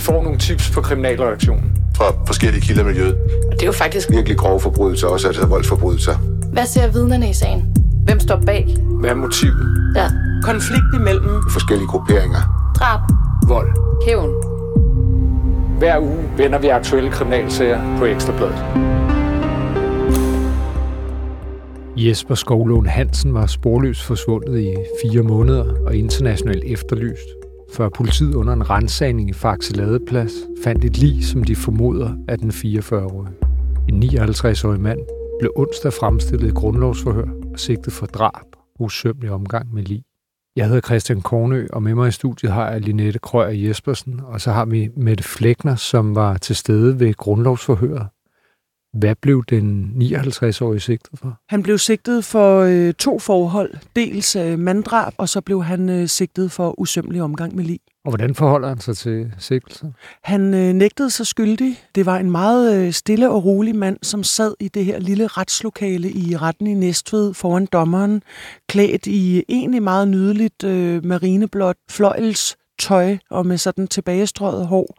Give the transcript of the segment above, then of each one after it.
Vi får nogle tips på kriminalreaktionen. Fra forskellige kilder i miljøet. Og det er jo faktisk Virkelig grove forbrydelser, også altså voldsforbrydelser. Hvad ser vidnerne i sagen? Hvem står bag? Hvad er motivet? Ja. Konflikt imellem Forskellige grupperinger. Drab. Vold. Hævn. Hver uge vender vi aktuelle kriminalsager på Ekstrabladet. Jesper Skovlund Hansen var sporløst forsvundet i fire måneder og internationalt efterlyst, før politiet under en rensagning i Faxe Ladeplads fandt et lig, som de formoder er den 44-årige. En 59-årig mand blev onsdag fremstillet i grundlovsforhør og sigtet for drab og usømmelig omgang med lig. Jeg hedder Christian Kornø, og med mig i studiet har jeg Linette Krøyer Jespersen, og så har vi Mette Flækner, som var til stede ved grundlovsforhøret. Hvad blev den 59-årige sigtet for? Han blev sigtet for øh, to forhold. Dels øh, manddrab, og så blev han øh, sigtet for usømmelig omgang med lig. Og hvordan forholder han sig til sigtelsen? Han øh, nægtede sig skyldig. Det var en meget øh, stille og rolig mand, som sad i det her lille retslokale i retten i Næstved foran dommeren, klædt i egentlig meget nydeligt øh, marineblåt fløjels tøj og med sådan tilbagestrøget hår.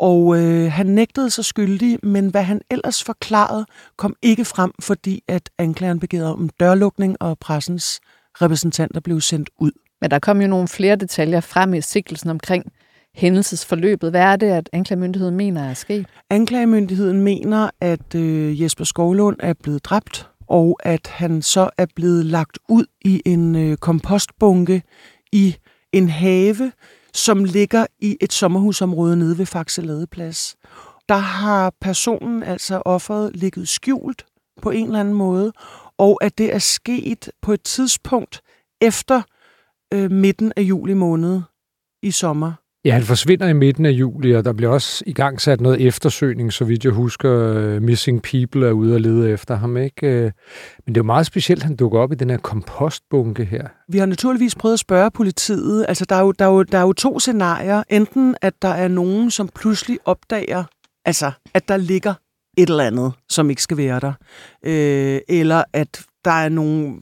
Og øh, han nægtede sig skyldig, men hvad han ellers forklarede, kom ikke frem, fordi at anklageren begærede om dørlukning, og pressens repræsentanter blev sendt ud. Men der kom jo nogle flere detaljer frem i sigtelsen omkring hændelsesforløbet. Hvad er det, at anklagemyndigheden mener er sket? Anklagemyndigheden mener, at øh, Jesper Skovlund er blevet dræbt, og at han så er blevet lagt ud i en øh, kompostbunke i en have, som ligger i et sommerhusområde nede ved Faxe Ladeplads. Der har personen, altså offeret, ligget skjult på en eller anden måde, og at det er sket på et tidspunkt efter øh, midten af juli måned i sommer. Ja, han forsvinder i midten af juli, og der bliver også i gang sat noget eftersøgning, så vidt jeg husker. Øh, Missing People er ude og lede efter ham, ikke? Øh, men det er jo meget specielt, at han dukker op i den her kompostbunke her. Vi har naturligvis prøvet at spørge politiet. Altså, der er jo, der er jo, der er jo to scenarier. Enten, at der er nogen, som pludselig opdager, altså, at der ligger et eller andet, som ikke skal være der. Øh, eller at der er nogle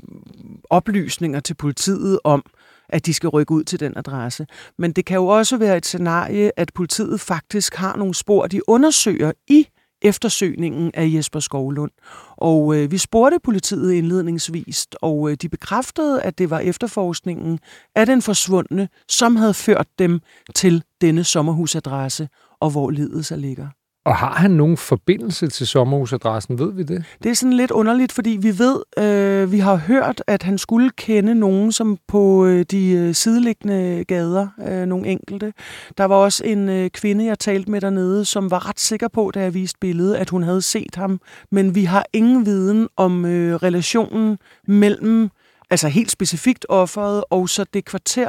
oplysninger til politiet om, at de skal rykke ud til den adresse. Men det kan jo også være et scenarie, at politiet faktisk har nogle spor, de undersøger i eftersøgningen af Jesper Skovlund. Og øh, vi spurgte politiet indledningsvis, og øh, de bekræftede, at det var efterforskningen af den forsvundne, som havde ført dem til denne sommerhusadresse, og hvor livet så ligger. Og har han nogen forbindelse til sommerhusadressen, ved vi det? Det er sådan lidt underligt, fordi vi ved, øh, vi har hørt, at han skulle kende nogen, som på øh, de øh, sideliggende gader, øh, nogle enkelte. Der var også en øh, kvinde, jeg talte med dernede, som var ret sikker på, da jeg viste billedet, at hun havde set ham. Men vi har ingen viden om øh, relationen mellem, altså helt specifikt offeret, og så det kvarter,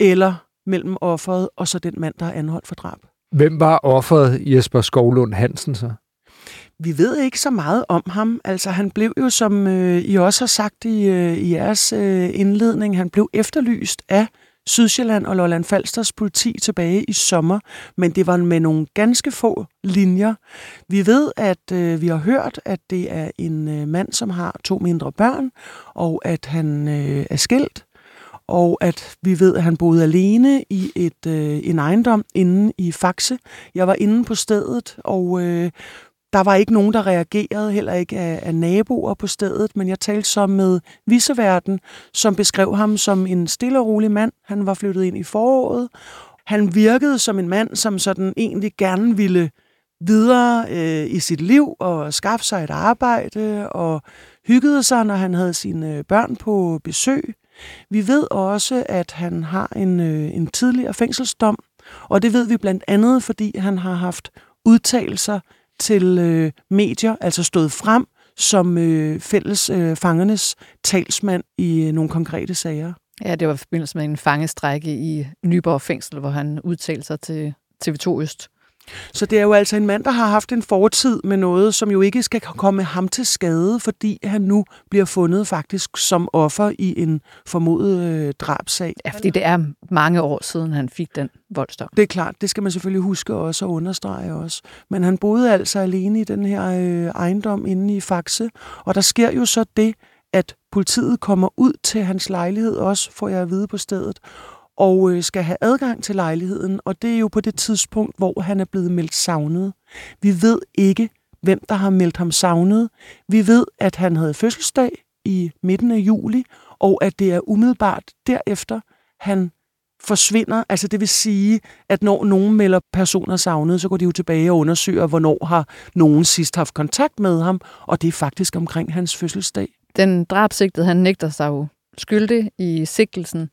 eller mellem offeret og så den mand, der er anholdt for drab. Hvem var offeret Jesper Skovlund Hansen så? Vi ved ikke så meget om ham. Altså, han blev jo, som øh, I også har sagt i, øh, i jeres øh, indledning, han blev efterlyst af Sydsjælland og Lolland Falsters politi tilbage i sommer, men det var med nogle ganske få linjer. Vi ved, at øh, vi har hørt, at det er en øh, mand, som har to mindre børn, og at han øh, er skilt, og at vi ved, at han boede alene i et øh, en ejendom inde i Faxe. Jeg var inde på stedet, og øh, der var ikke nogen, der reagerede, heller ikke af, af naboer på stedet, men jeg talte så med viseverden, som beskrev ham som en stille og rolig mand. Han var flyttet ind i foråret. Han virkede som en mand, som sådan egentlig gerne ville videre øh, i sit liv og skaffe sig et arbejde og hyggede sig, når han havde sine øh, børn på besøg. Vi ved også, at han har en, øh, en tidligere fængselsdom, og det ved vi blandt andet, fordi han har haft udtalelser til øh, medier, altså stået frem som øh, fælles øh, fangernes talsmand i øh, nogle konkrete sager. Ja, det var i forbindelse med en fangestrække i Nyborg Fængsel, hvor han udtalte sig til TV2 Øst. Så det er jo altså en mand, der har haft en fortid med noget, som jo ikke skal komme ham til skade, fordi han nu bliver fundet faktisk som offer i en formodet øh, drabsag. Ja, fordi det er mange år siden, han fik den voldsdom. Det er klart, det skal man selvfølgelig huske også og understrege også. Men han boede altså alene i den her øh, ejendom inde i Faxe, og der sker jo så det, at politiet kommer ud til hans lejlighed også, får jeg at vide på stedet, og øh, skal have adgang til lejligheden, og det er jo på det tidspunkt, hvor han er blevet meldt savnet. Vi ved ikke, hvem der har meldt ham savnet. Vi ved, at han havde fødselsdag i midten af juli, og at det er umiddelbart derefter, han forsvinder. Altså det vil sige, at når nogen melder personer savnet, så går de jo tilbage og undersøger, hvornår har nogen sidst haft kontakt med ham, og det er faktisk omkring hans fødselsdag. Den drabsigtede, han nægter sig jo skyldig i sigtelsen.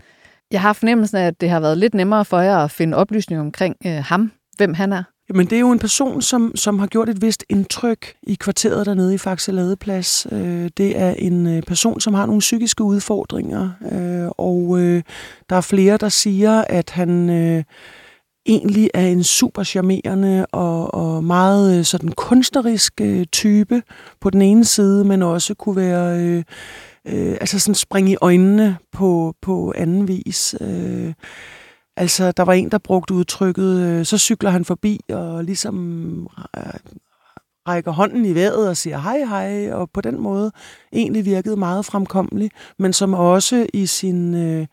Jeg har fornemmelsen af, at det har været lidt nemmere for jer at finde oplysninger omkring øh, ham, hvem han er. Men det er jo en person, som, som har gjort et vist indtryk i kvarteret dernede i Faxe Ladeplads. Øh, det er en øh, person, som har nogle psykiske udfordringer, øh, og øh, der er flere, der siger, at han øh, egentlig er en super charmerende og, og meget øh, sådan kunstnerisk øh, type på den ene side, men også kunne være... Øh, øh, altså sådan springe i øjnene på, på anden vis. Øh, altså, der var en, der brugte udtrykket, øh, så cykler han forbi og ligesom øh, rækker hånden i vejret og siger hej hej, og på den måde egentlig virkede meget fremkommelig, men som også i sin... Øh,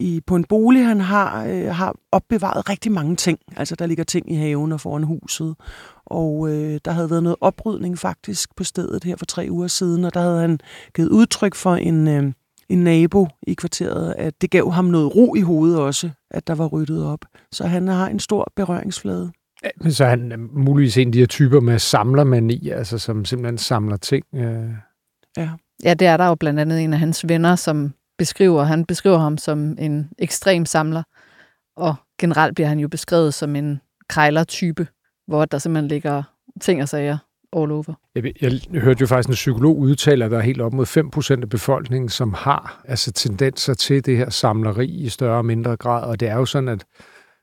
i, på en bolig, han har, øh, har opbevaret rigtig mange ting. Altså, der ligger ting i haven og foran huset. Og øh, der havde været noget oprydning faktisk på stedet her for tre uger siden, og der havde han givet udtryk for en, øh, en nabo i kvarteret, at det gav ham noget ro i hovedet også, at der var ryddet op. Så han har en stor berøringsflade. Ja, men så er han øh, muligvis en af de her typer med samlermani, altså som simpelthen samler ting. Øh. Ja. Ja, det er der jo blandt andet en af hans venner, som beskriver. Han beskriver ham som en ekstrem samler, og generelt bliver han jo beskrevet som en krejler-type, hvor der simpelthen ligger ting og sager all over. Jeg, jeg hørte jo faktisk en psykolog udtale, at der er helt op mod 5% af befolkningen, som har altså tendenser til det her samleri i større og mindre grad, og det er jo sådan, at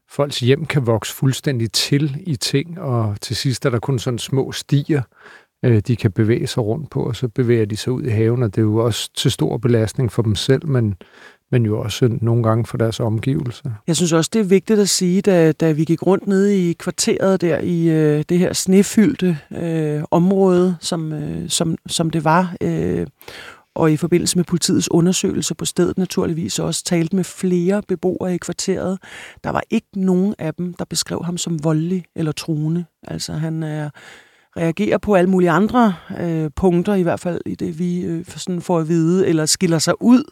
folks hjem kan vokse fuldstændig til i ting, og til sidst er der kun sådan små stier, øh, de kan bevæge sig rundt på, og så bevæger de sig ud i haven, og det er jo også til stor belastning for dem selv, men, men jo også nogle gange for deres omgivelser. Jeg synes også, det er vigtigt at sige, da, da vi gik rundt nede i kvarteret der i øh, det her snefyldte øh, område, som, øh, som, som det var, øh, og i forbindelse med politiets undersøgelse på stedet naturligvis også talt med flere beboere i kvarteret. Der var ikke nogen af dem, der beskrev ham som voldelig eller truende. Altså han er reagerer på alle mulige andre øh, punkter, i hvert fald i det, vi øh, sådan får at vide, eller skiller sig ud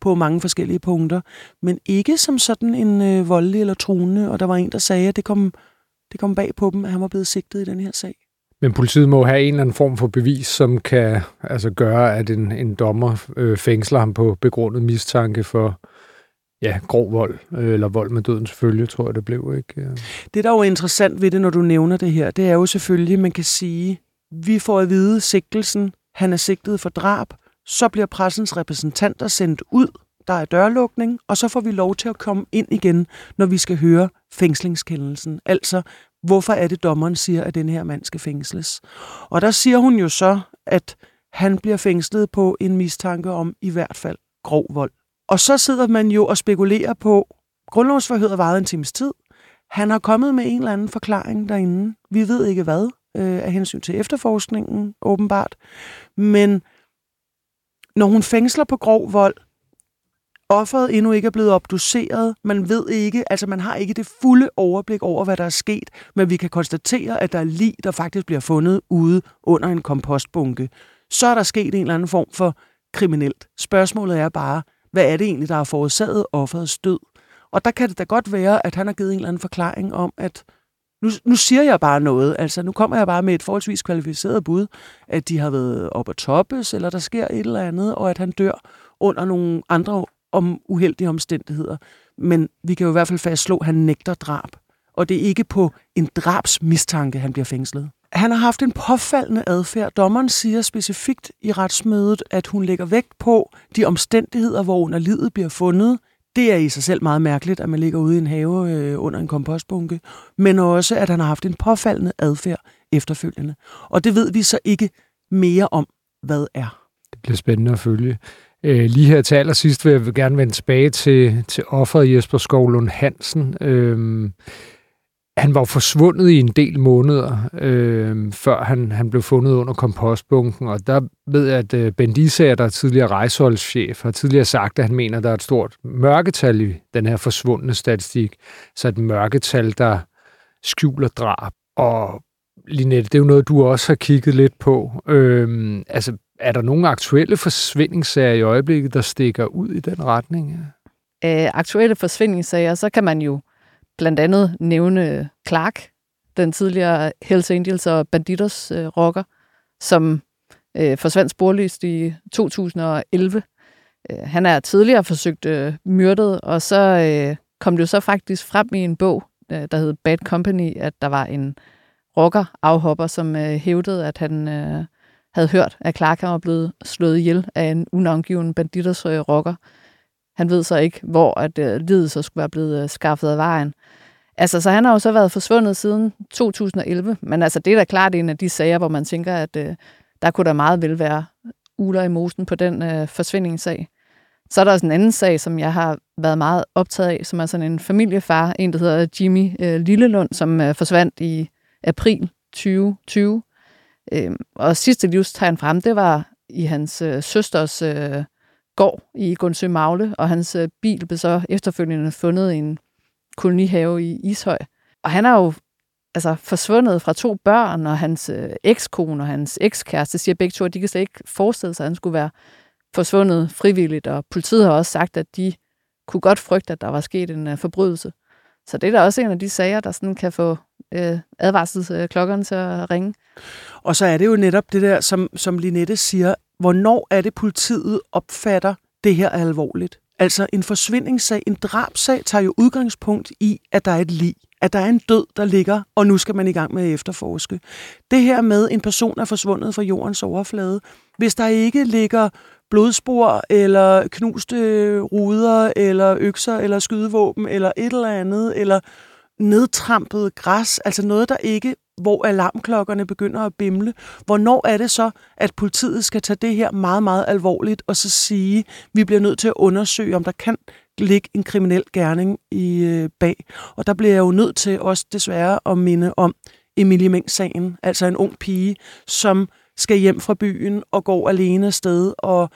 på mange forskellige punkter, men ikke som sådan en øh, voldelig eller truende, og der var en, der sagde, at det kom, det kom bag på dem, at han var blevet sigtet i den her sag. Men politiet må have en eller anden form for bevis, som kan altså gøre, at en, en dommer øh, fængsler ham på begrundet mistanke for ja, grov vold, øh, eller vold med dødens følge, tror jeg, det blev. ikke. Det, der er jo interessant ved det, når du nævner det her, det er jo selvfølgelig, man kan sige, vi får at vide sigtelsen, han er sigtet for drab, så bliver pressens repræsentanter sendt ud, der er dørlukning, og så får vi lov til at komme ind igen, når vi skal høre fængslingskendelsen. Altså, hvorfor er det, dommeren siger, at den her mand skal fængsles? Og der siger hun jo så, at han bliver fængslet på en mistanke om i hvert fald grov vold. Og så sidder man jo og spekulerer på, grundlovsforhøret varede en times tid. Han har kommet med en eller anden forklaring derinde. Vi ved ikke hvad, øh, af hensyn til efterforskningen, åbenbart. Men når hun fængsler på grov vold, offeret endnu ikke er blevet obduceret, man ved ikke, altså man har ikke det fulde overblik over, hvad der er sket, men vi kan konstatere, at der er lig, der faktisk bliver fundet ude under en kompostbunke. Så er der sket en eller anden form for kriminelt. Spørgsmålet er bare, hvad er det egentlig, der har forårsaget offerets død? Og der kan det da godt være, at han har givet en eller anden forklaring om, at nu, nu siger jeg bare noget, altså nu kommer jeg bare med et forholdsvis kvalificeret bud, at de har været op at toppes, eller der sker et eller andet, og at han dør under nogle andre om uheldige omstændigheder. Men vi kan jo i hvert fald fastslå, at han nægter drab. Og det er ikke på en drabsmistanke, han bliver fængslet. Han har haft en påfaldende adfærd. Dommeren siger specifikt i retsmødet, at hun lægger vægt på de omstændigheder, hvor under livet bliver fundet. Det er i sig selv meget mærkeligt, at man ligger ude i en have øh, under en kompostbunke. Men også, at han har haft en påfaldende adfærd efterfølgende. Og det ved vi så ikke mere om, hvad er. Det bliver spændende at følge. Øh, lige her til allersidst vil jeg gerne vende tilbage til, til offeret Jesper Skovlund Hansen. Øh, han var forsvundet i en del måneder, øh, før han, han blev fundet under kompostbunken, og der ved jeg, at øh, Ben Isager, der er tidligere rejseholdschef, har tidligere sagt, at han mener, at der er et stort mørketal i den her forsvundne statistik. Så et mørketal, der skjuler drab. Og Linette, det er jo noget, du også har kigget lidt på. Øh, altså, er der nogle aktuelle forsvindingssager i øjeblikket, der stikker ud i den retning? Øh, aktuelle forsvindingssager, så kan man jo blandt andet nævne Clark, den tidligere Hells Angels og Banditos øh, rocker, som øh, forsvandt sporløst i 2011. Øh, han er tidligere forsøgt øh, myrdet, og så øh, kom det jo så faktisk frem i en bog, øh, der hed Bad Company, at der var en rocker-afhopper, som øh, hævdede, at han øh, havde hørt, at Clark var blevet slået ihjel af en unavngiven Banditos øh, rocker. Han ved så ikke, hvor at øh, livet så skulle være blevet øh, skaffet af vejen. Altså, så han har jo så været forsvundet siden 2011, men altså, det er da klart en af de sager, hvor man tænker, at øh, der kunne der meget vel være uler i mosen på den øh, forsvindingssag. Så er der også en anden sag, som jeg har været meget optaget af, som er sådan en familiefar, en der hedder Jimmy øh, Lillelund, som øh, forsvandt i april 2020. Øh, og sidste livstegn frem, det var i hans øh, søsters øh, gård i Gunsø Magle, og hans øh, bil blev så efterfølgende fundet i en kolonihave i Ishøj. Og han er jo altså, forsvundet fra to børn, og hans øh, ekskone og hans ekskæreste siger begge to, at de kan slet ikke forestille sig, at han skulle være forsvundet frivilligt, og politiet har også sagt, at de kunne godt frygte, at der var sket en uh, forbrydelse. Så det er da også en af de sager, der sådan kan få øh, advarselsklokkerne til at ringe. Og så er det jo netop det der, som, som Linette siger, hvornår er det politiet opfatter, det her er alvorligt? Altså en forsvindingssag, en drabsag, tager jo udgangspunkt i, at der er et lig. At der er en død, der ligger, og nu skal man i gang med at efterforske. Det her med, en person er forsvundet fra jordens overflade. Hvis der ikke ligger blodspor, eller knuste ruder, eller økser, eller skydevåben, eller et eller andet, eller nedtrampet græs, altså noget, der ikke hvor alarmklokkerne begynder at bimle. Hvornår er det så, at politiet skal tage det her meget, meget alvorligt og så sige, vi bliver nødt til at undersøge, om der kan ligge en kriminel gerning i øh, bag. Og der bliver jeg jo nødt til også desværre at minde om Emilie Meng-sagen, altså en ung pige, som skal hjem fra byen og går alene afsted og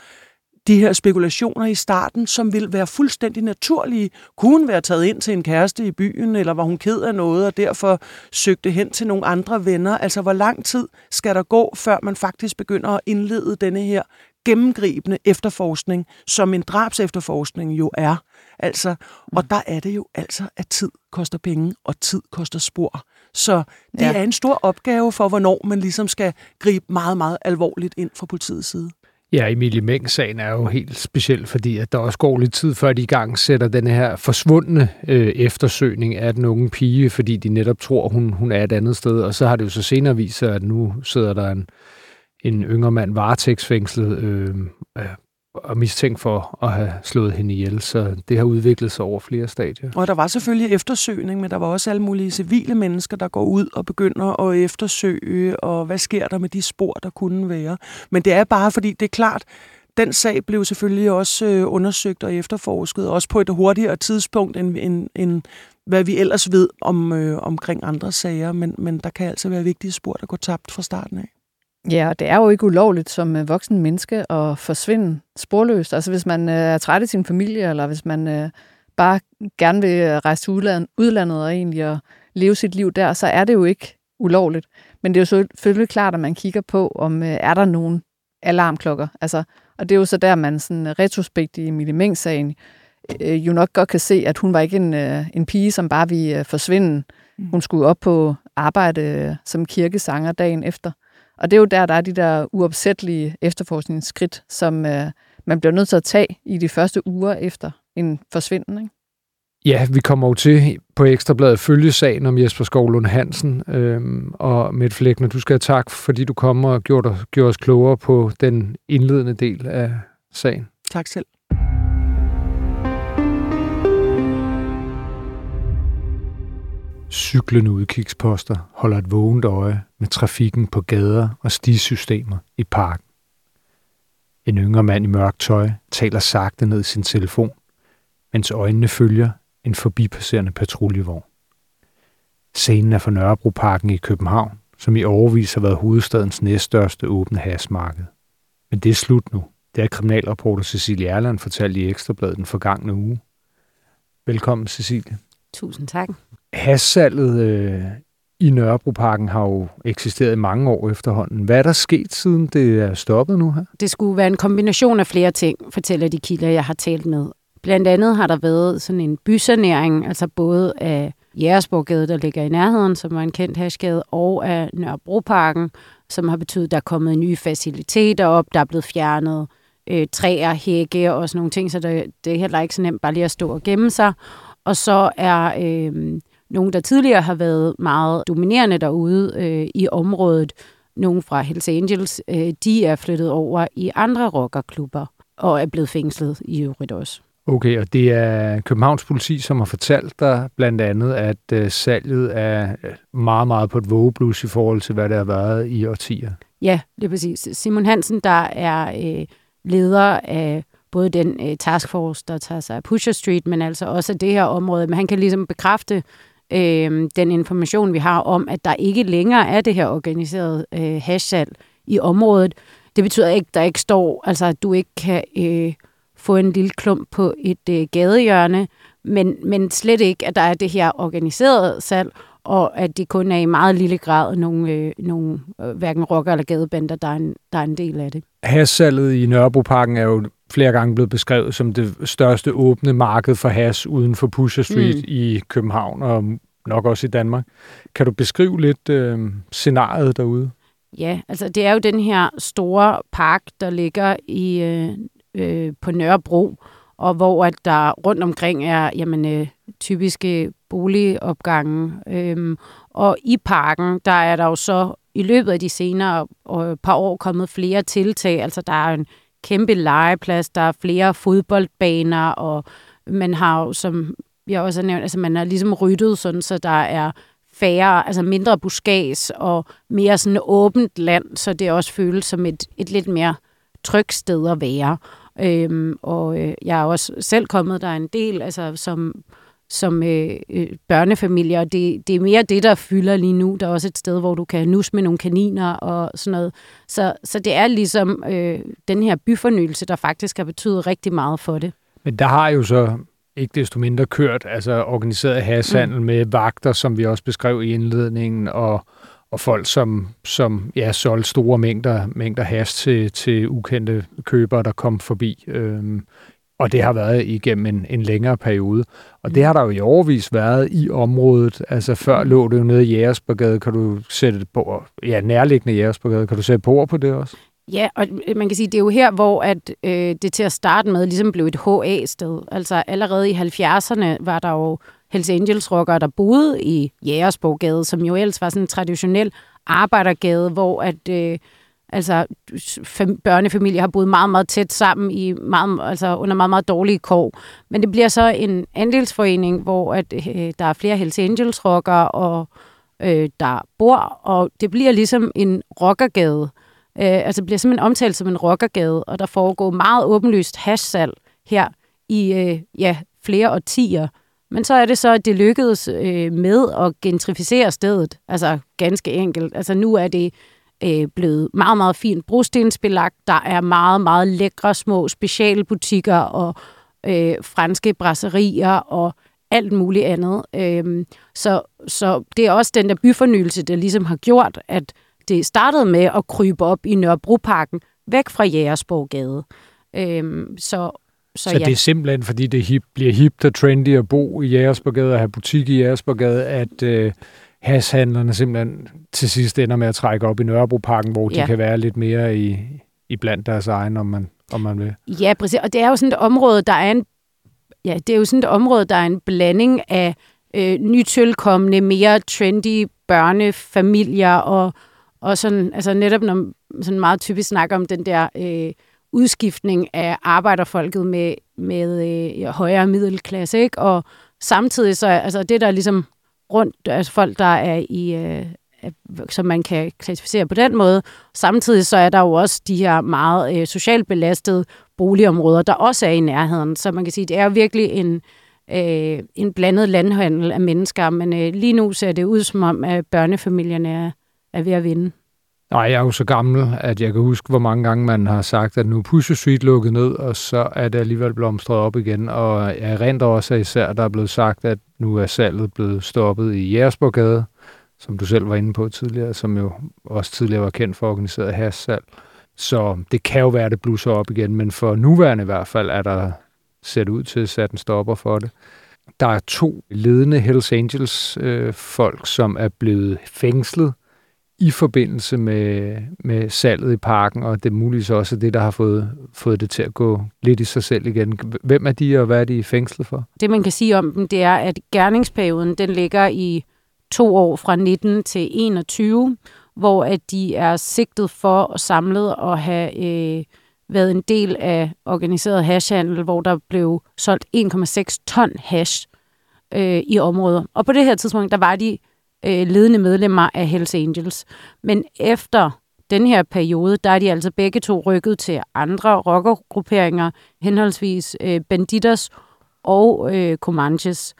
de her spekulationer i starten, som vil være fuldstændig naturlige. Kunne hun være taget ind til en kæreste i byen, eller var hun ked af noget, og derfor søgte hen til nogle andre venner? Altså, hvor lang tid skal der gå, før man faktisk begynder at indlede denne her gennemgribende efterforskning, som en drabsefterforskning jo er. Altså, og der er det jo altså, at tid koster penge, og tid koster spor. Så det ja. er en stor opgave for, hvornår man ligesom skal gribe meget, meget alvorligt ind fra politiets side. Ja, Emilie Meng-sagen er jo helt speciel, fordi at der også går lidt tid, før de i gang sætter den her forsvundne øh, eftersøgning af den unge pige, fordi de netop tror, hun, hun er et andet sted. Og så har det jo så senere vist sig, at nu sidder der en, en yngre mand varetægtsfængslet øh, og mistænkt for at have slået hende ihjel, så det har udviklet sig over flere stadier. Og der var selvfølgelig eftersøgning, men der var også alle mulige civile mennesker, der går ud og begynder at eftersøge, og hvad sker der med de spor, der kunne være. Men det er bare fordi, det er klart, den sag blev selvfølgelig også øh, undersøgt og efterforsket, også på et hurtigere tidspunkt, end, end, end hvad vi ellers ved om, øh, omkring andre sager, men, men der kan altså være vigtige spor, der går tabt fra starten af. Ja, og det er jo ikke ulovligt som øh, voksen menneske at forsvinde sporløst. Altså hvis man øh, er træt i sin familie, eller hvis man øh, bare gerne vil rejse til udlandet og egentlig at leve sit liv der, så er det jo ikke ulovligt. Men det er jo selvfølgelig klart, at man kigger på, om er der nogen alarmklokker. Altså, og det er jo så der, man sådan retrospekt i Emilie Meng-sagen jo nok godt kan se, at hun var ikke en, en pige, som bare ville forsvinde. Mm. Hun skulle op på arbejde som kirkesanger dagen efter. Og det er jo der, der er de der uopsættelige efterforskningsskridt, som øh, man bliver nødt til at tage i de første uger efter en forsvinden. Ikke? Ja, vi kommer jo til på Ekstrabladet følge sagen om Jesper Skovlund Hansen. Øhm, og Mette Flækner, du skal have tak, fordi du kommer og gjorde, gjorde os klogere på den indledende del af sagen. Tak selv. Cyklende udkigsposter holder et vågent øje med trafikken på gader og stisystemer i parken. En yngre mand i mørkt tøj taler sagte ned i sin telefon, mens øjnene følger en forbipasserende patruljevogn. Scenen er fra Nørrebroparken i København, som i overvis har været hovedstadens næststørste åbne hasmarked. Men det er slut nu. Det er kriminalreporter Cecilie Erland fortalt i Ekstrabladet den forgangne uge. Velkommen, Cecilie. Tusind tak. Hassalget øh, i Nørrebroparken har jo eksisteret i mange år efterhånden. Hvad er der sket, siden det er stoppet nu her? Det skulle være en kombination af flere ting, fortæller de kilder, jeg har talt med. Blandt andet har der været sådan en bysanering, altså både af Jægersborggade, der ligger i nærheden, som var en kendt hashgade, og af Nørrebroparken, som har betydet, at der er kommet nye faciliteter op, der er blevet fjernet øh, træer, hække og sådan nogle ting, så det, det er heller ikke så nemt bare lige at stå og gemme sig. Og så er øh, nogen, der tidligere har været meget dominerende derude øh, i området, nogen fra Hells Angels, øh, de er flyttet over i andre rockerklubber og er blevet fængslet i øvrigt også. Okay, og det er Københavns politi, som har fortalt dig blandt andet, at øh, salget er øh, meget, meget på et vågeblus i forhold til, hvad det har været i årtier. Ja, det er præcis. Simon Hansen, der er øh, leder af både den øh, taskforce, der tager sig af Pusher Street, men altså også af det her område. Men han kan ligesom bekræfte øh, den information, vi har om, at der ikke længere er det her organiserede øh, hashsalg i området. Det betyder ikke, at der ikke står, altså at du ikke kan øh, få en lille klump på et øh, gadehjørne, men, men slet ikke, at der er det her organiserede salg, og at det kun er i meget lille grad nogle, øh, nogle øh, hverken rocker eller gadebander, der er, en, der er en del af det. Hassalget i Nørrebroparken er jo flere gange blevet beskrevet som det største åbne marked for has uden for Pusher Street mm. i København og nok også i Danmark. Kan du beskrive lidt øh, scenariet derude? Ja, altså det er jo den her store park, der ligger i øh, øh, på Nørrebro, og hvor at der rundt omkring er jamen, øh, typiske boligopgange. Øhm, og i parken, der er der jo så i løbet af de senere øh, par år kommet flere tiltag. Altså der er en kæmpe legeplads, der er flere fodboldbaner, og man har jo, som jeg også har nævnt, altså man har ligesom ryddet sådan, så der er færre, altså mindre buskads og mere sådan åbent land, så det også føles som et, et lidt mere trygt sted at være. Øhm, og øh, jeg er også selv kommet der en del, altså som, som øh, øh, børnefamilie, og det, det er mere det, der fylder lige nu. Der er også et sted, hvor du kan nus med nogle kaniner og sådan noget. Så, så det er ligesom øh, den her byfornyelse, der faktisk har betydet rigtig meget for det. Men der har jo så ikke desto mindre kørt altså organiseret hashandel mm. med vagter, som vi også beskrev i indledningen, og, og folk, som, som ja, solgte store mængder, mængder has til, til ukendte købere, der kom forbi. Øhm, og det har været igennem en, en længere periode. Og det har der jo i overvis været i området. Altså før lå det jo nede i Jægersborgade. Kan du sætte det på, ja, nærliggende Jægersborgade. Kan du sætte på på det også? Ja, og man kan sige, det er jo her, hvor at, øh, det til at starte med ligesom blev et HA-sted. Altså allerede i 70'erne var der jo Hells Angels rockere, der boede i Jægersborgade, som jo ellers var sådan en traditionel arbejdergade, hvor at... Øh, altså børnefamilier har boet meget, meget tæt sammen i meget, altså under meget, meget dårlige kår. Men det bliver så en andelsforening, hvor at, øh, der er flere Hells Angels rockere, og øh, der bor, og det bliver ligesom en rockergade. Øh, altså det bliver simpelthen omtalt som en rockergade, og der foregår meget åbenlyst hashsalg her i øh, ja, flere årtier. Men så er det så, at det lykkedes øh, med at gentrificere stedet. Altså ganske enkelt. Altså nu er det øh, blevet meget, meget fint brostensbelagt. Der er meget, meget lækre små specialbutikker og øh, franske brasserier og alt muligt andet. Øh, så, så det er også den der byfornyelse, der ligesom har gjort, at det startede med at krybe op i Nørrebroparken, væk fra Jægersborgade. Øh, så så, så ja. det er simpelthen, fordi det hip, bliver hipt og trendy at bo i Jægersborgade og have butik i Jægersborgade, at øh, hashandlerne simpelthen til sidst ender med at trække op i Nørrebroparken, hvor ja. de kan være lidt mere i, i blandt deres egen, om man, om man vil. Ja, præcis. Og det er jo sådan et område, der er en, ja, det er jo sådan et område, der er en blanding af øh, nytilkommende, mere trendy børnefamilier og, og sådan, altså netop når sådan meget typisk snakker om den der øh, udskiftning af arbejderfolket med, med øh, højere middelklasse, ikke? Og samtidig så, altså det der ligesom rundt, altså folk, der er i, øh, som man kan klassificere på den måde. Samtidig så er der jo også de her meget øh, socialt belastede boligområder, der også er i nærheden. Så man kan sige, det er jo virkelig en, øh, en blandet landhandel af mennesker, men øh, lige nu ser det ud som om, at børnefamilierne er, er ved at vinde. Nej, jeg er jo så gammel, at jeg kan huske, hvor mange gange man har sagt, at nu er Pusher Street lukket ned, og så er det alligevel blomstret op igen. Og jeg rent også at især, der er blevet sagt, at nu er salget blevet stoppet i Jægersborgade, som du selv var inde på tidligere, som jo også tidligere var kendt for organiseret hashsalg. Så det kan jo være, at det blusser op igen, men for nuværende i hvert fald er der set ud til at sætte en stopper for det. Der er to ledende Hells Angels øh, folk, som er blevet fængslet i forbindelse med, med salget i parken, og det er muligvis også det, der har fået, fået det til at gå lidt i sig selv igen. Hvem er de, og hvad er de fængslet for? Det, man kan sige om dem, det er, at gerningsperioden den ligger i to år fra 19 til 21, hvor at de er sigtet for og samlet og have øh, været en del af organiseret hashhandel, hvor der blev solgt 1,6 ton hash øh, i området. Og på det her tidspunkt, der var de øh, ledende medlemmer af Hells Angels. Men efter den her periode, der er de altså begge to rykket til andre rockergrupperinger, henholdsvis øh, Banditas og øh, Comanches.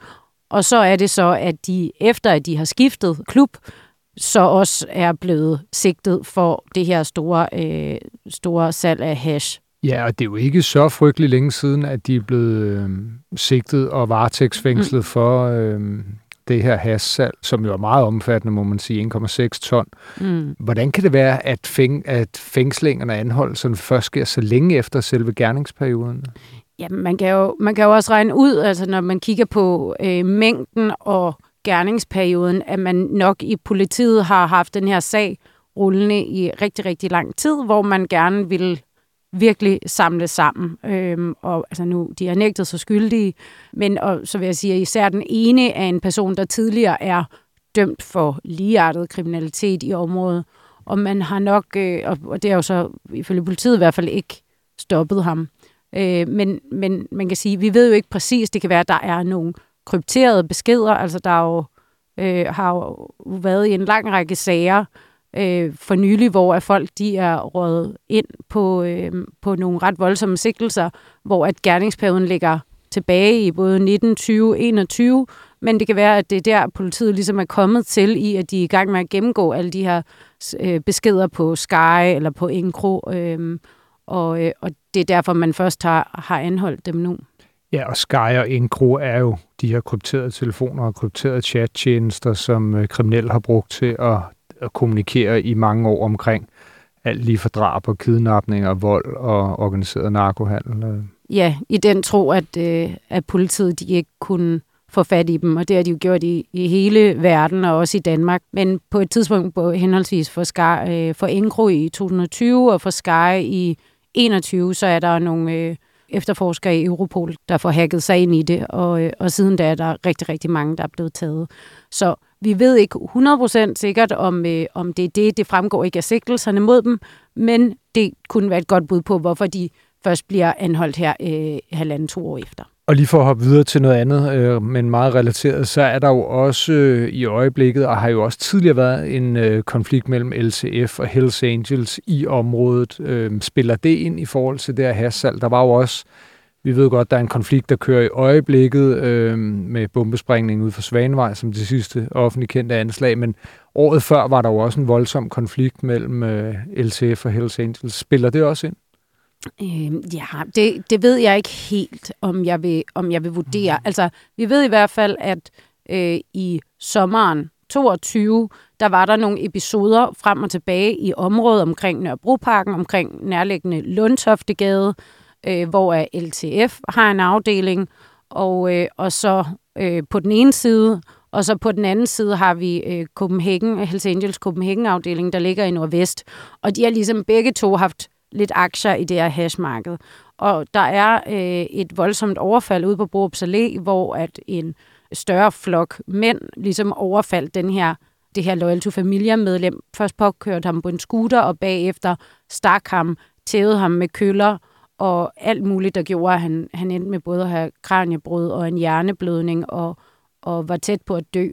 Og så er det så, at de efter at de har skiftet klub, så også er blevet sigtet for det her store, øh, store salg af hash. Ja, og det er jo ikke så frygtelig længe siden, at de er blevet øh, sigtet og varetægtsfængslet mm. for øh, det her hash-salg, som jo er meget omfattende, må man sige, 1,6 ton. Mm. Hvordan kan det være, at, fæng, at fængslingerne og anholdelserne først sker så længe efter selve gerningsperioden? Ja, man kan jo, man kan jo også regne ud, altså når man kigger på øh, mængden og gerningsperioden, at man nok i politiet har haft den her sag rullende i rigtig, rigtig lang tid, hvor man gerne vil virkelig samle sammen. Øhm, og altså nu, de er nægtet så skyldige, men og, så vil jeg sige, at især den ene er en person, der tidligere er dømt for ligeartet kriminalitet i området, og man har nok, øh, og det er jo så ifølge politiet i hvert fald ikke stoppet ham. Øh, men, men man kan sige, vi ved jo ikke præcis, det kan være, at der er nogle krypterede beskeder, altså der er jo, øh, har jo været i en lang række sager, øh, for nylig, hvor at folk de er rådet ind på, øh, på nogle ret voldsomme sigtelser, hvor at gerningsperioden ligger tilbage i både 19, 20, 21, men det kan være, at det er der, politiet ligesom er kommet til i, at de er i gang med at gennemgå alle de her øh, beskeder på Sky eller på Encro, øh, og, øh, og det er derfor, man først har, har anholdt dem nu. Ja, og Sky og Encro er jo de her krypterede telefoner og krypterede chattjenester, som øh, kriminelle har brugt til at at kommunikere i mange år omkring alt lige fra drab og kidnapning og vold og organiseret narkohandel. Øh. Ja, i den tro, at, øh, at politiet de ikke kunne få fat i dem, og det har de jo gjort i, i hele verden og også i Danmark. Men på et tidspunkt på henholdsvis for, Sky, øh, for Ingro i 2020 og for Sky i 21, så er der nogle øh, efterforskere i Europol, der får hacket sig ind i det, og, øh, og siden da er der rigtig, rigtig mange, der er blevet taget. Så vi ved ikke 100% sikkert, om, øh, om det er det. Det fremgår ikke af sigtelserne mod dem, men det kunne være et godt bud på, hvorfor de først bliver anholdt her øh, halvanden to år efter. Og lige for at hoppe videre til noget andet, øh, men meget relateret, så er der jo også øh, i øjeblikket, og har jo også tidligere været en øh, konflikt mellem LCF og Hells Angels i området. Øh, spiller det ind i forhold til det her hassal? Der var jo også vi ved godt, der er en konflikt, der kører i øjeblikket øh, med bombesprængning ud for Svanevej, som det sidste offentligt kendte anslag, men året før var der jo også en voldsom konflikt mellem øh, LCF og Hells Angels. Spiller det også ind? Øh, ja, det, det ved jeg ikke helt, om jeg vil, om jeg vil vurdere. Mm. Altså, vi ved i hvert fald, at øh, i sommeren 22, der var der nogle episoder frem og tilbage i området omkring Nørrebroparken, omkring nærliggende Lundtoftegade, øh, Øh, hvor er LTF har en afdeling, og, øh, og så øh, på den ene side, og så på den anden side har vi øh, Copenhagen, Hells Angels Copenhagen-afdeling, der ligger i Nordvest. Og de har ligesom begge to haft lidt aktier i det her hashmarked. Og der er øh, et voldsomt overfald ude på Borups Allé, hvor at en større flok mænd ligesom overfaldt den her, det her Loyal to Familia-medlem. Først påkørte ham på en scooter, og bagefter stak ham, tævede ham med køller, og alt muligt, der gjorde, at han, han endte med både at have kraniebrud og en hjerneblødning og, og var tæt på at dø.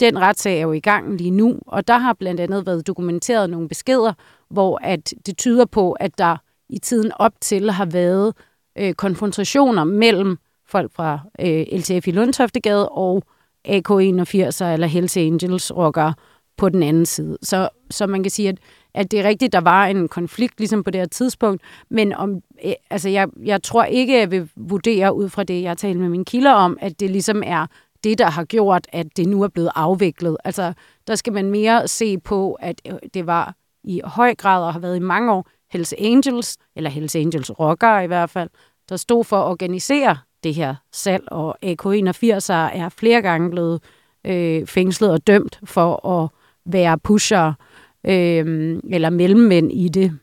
Den retssag er jo i gang lige nu, og der har blandt andet været dokumenteret nogle beskeder, hvor at det tyder på, at der i tiden op til har været øh, konfrontationer mellem folk fra øh, LTF i Lundtoftegade og AK81 eller Hells Angels rockere på den anden side. Så, så man kan sige, at, at det er rigtigt, der var en konflikt ligesom på det her tidspunkt, men om, øh, altså jeg, jeg tror ikke, jeg vil vurdere ud fra det, jeg talte med mine kilder om, at det ligesom er det, der har gjort, at det nu er blevet afviklet. Altså, der skal man mere se på, at øh, det var i høj grad og har været i mange år Hells Angels, eller Hells Angels rockere i hvert fald, der stod for at organisere det her salg, og AK81 er flere gange blevet øh, fængslet og dømt for at være pusher øh, eller mellemmænd i det.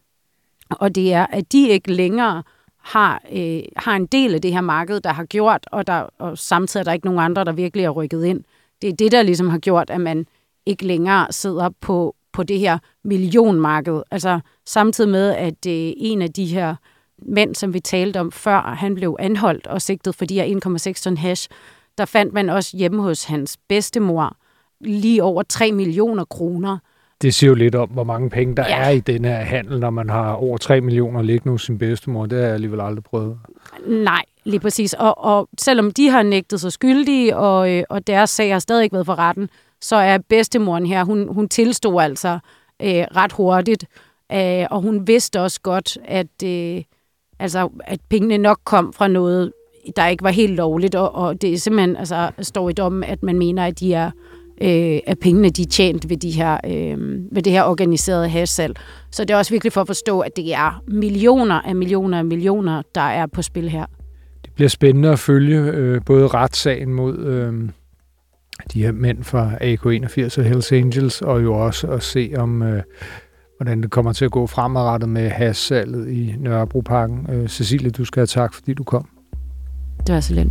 Og det er, at de ikke længere har, øh, har en del af det her marked, der har gjort, og, der, og samtidig er der ikke nogen andre, der virkelig er rykket ind. Det er det, der ligesom har gjort, at man ikke længere sidder på, på det her millionmarked. Altså samtidig med, at øh, en af de her mænd, som vi talte om før, han blev anholdt og sigtet for de her 1,6 ton hash, der fandt man også hjemme hos hans bedstemor lige over 3 millioner kroner. Det siger jo lidt om, hvor mange penge der ja. er i den her handel, når man har over 3 millioner liggende hos sin bedstemor. Det har jeg alligevel aldrig prøvet. Nej, lige præcis. Og, og selvom de har nægtet sig skyldige, og, øh, og deres sag har stadig ikke været for retten, så er bedstemoren her, hun, hun tilstod altså øh, ret hurtigt, øh, og hun vidste også godt, at, øh, altså, at pengene nok kom fra noget, der ikke var helt lovligt, og, og det er simpelthen, altså, står i dommen, at man mener, at de er øh, at pengene de er tjent ved, de her, øh, ved det her organiserede hashsalg. Så det er også virkelig for at forstå, at det er millioner af millioner af millioner, der er på spil her. Det bliver spændende at følge øh, både retssagen mod øh, de her mænd fra AK81 og Hells Angels, og jo også at se om, øh, hvordan det kommer til at gå fremadrettet med hashsalget i Nørrebroparken. Øh, Cecilie, du skal have tak, fordi du kom. Det var så lidt.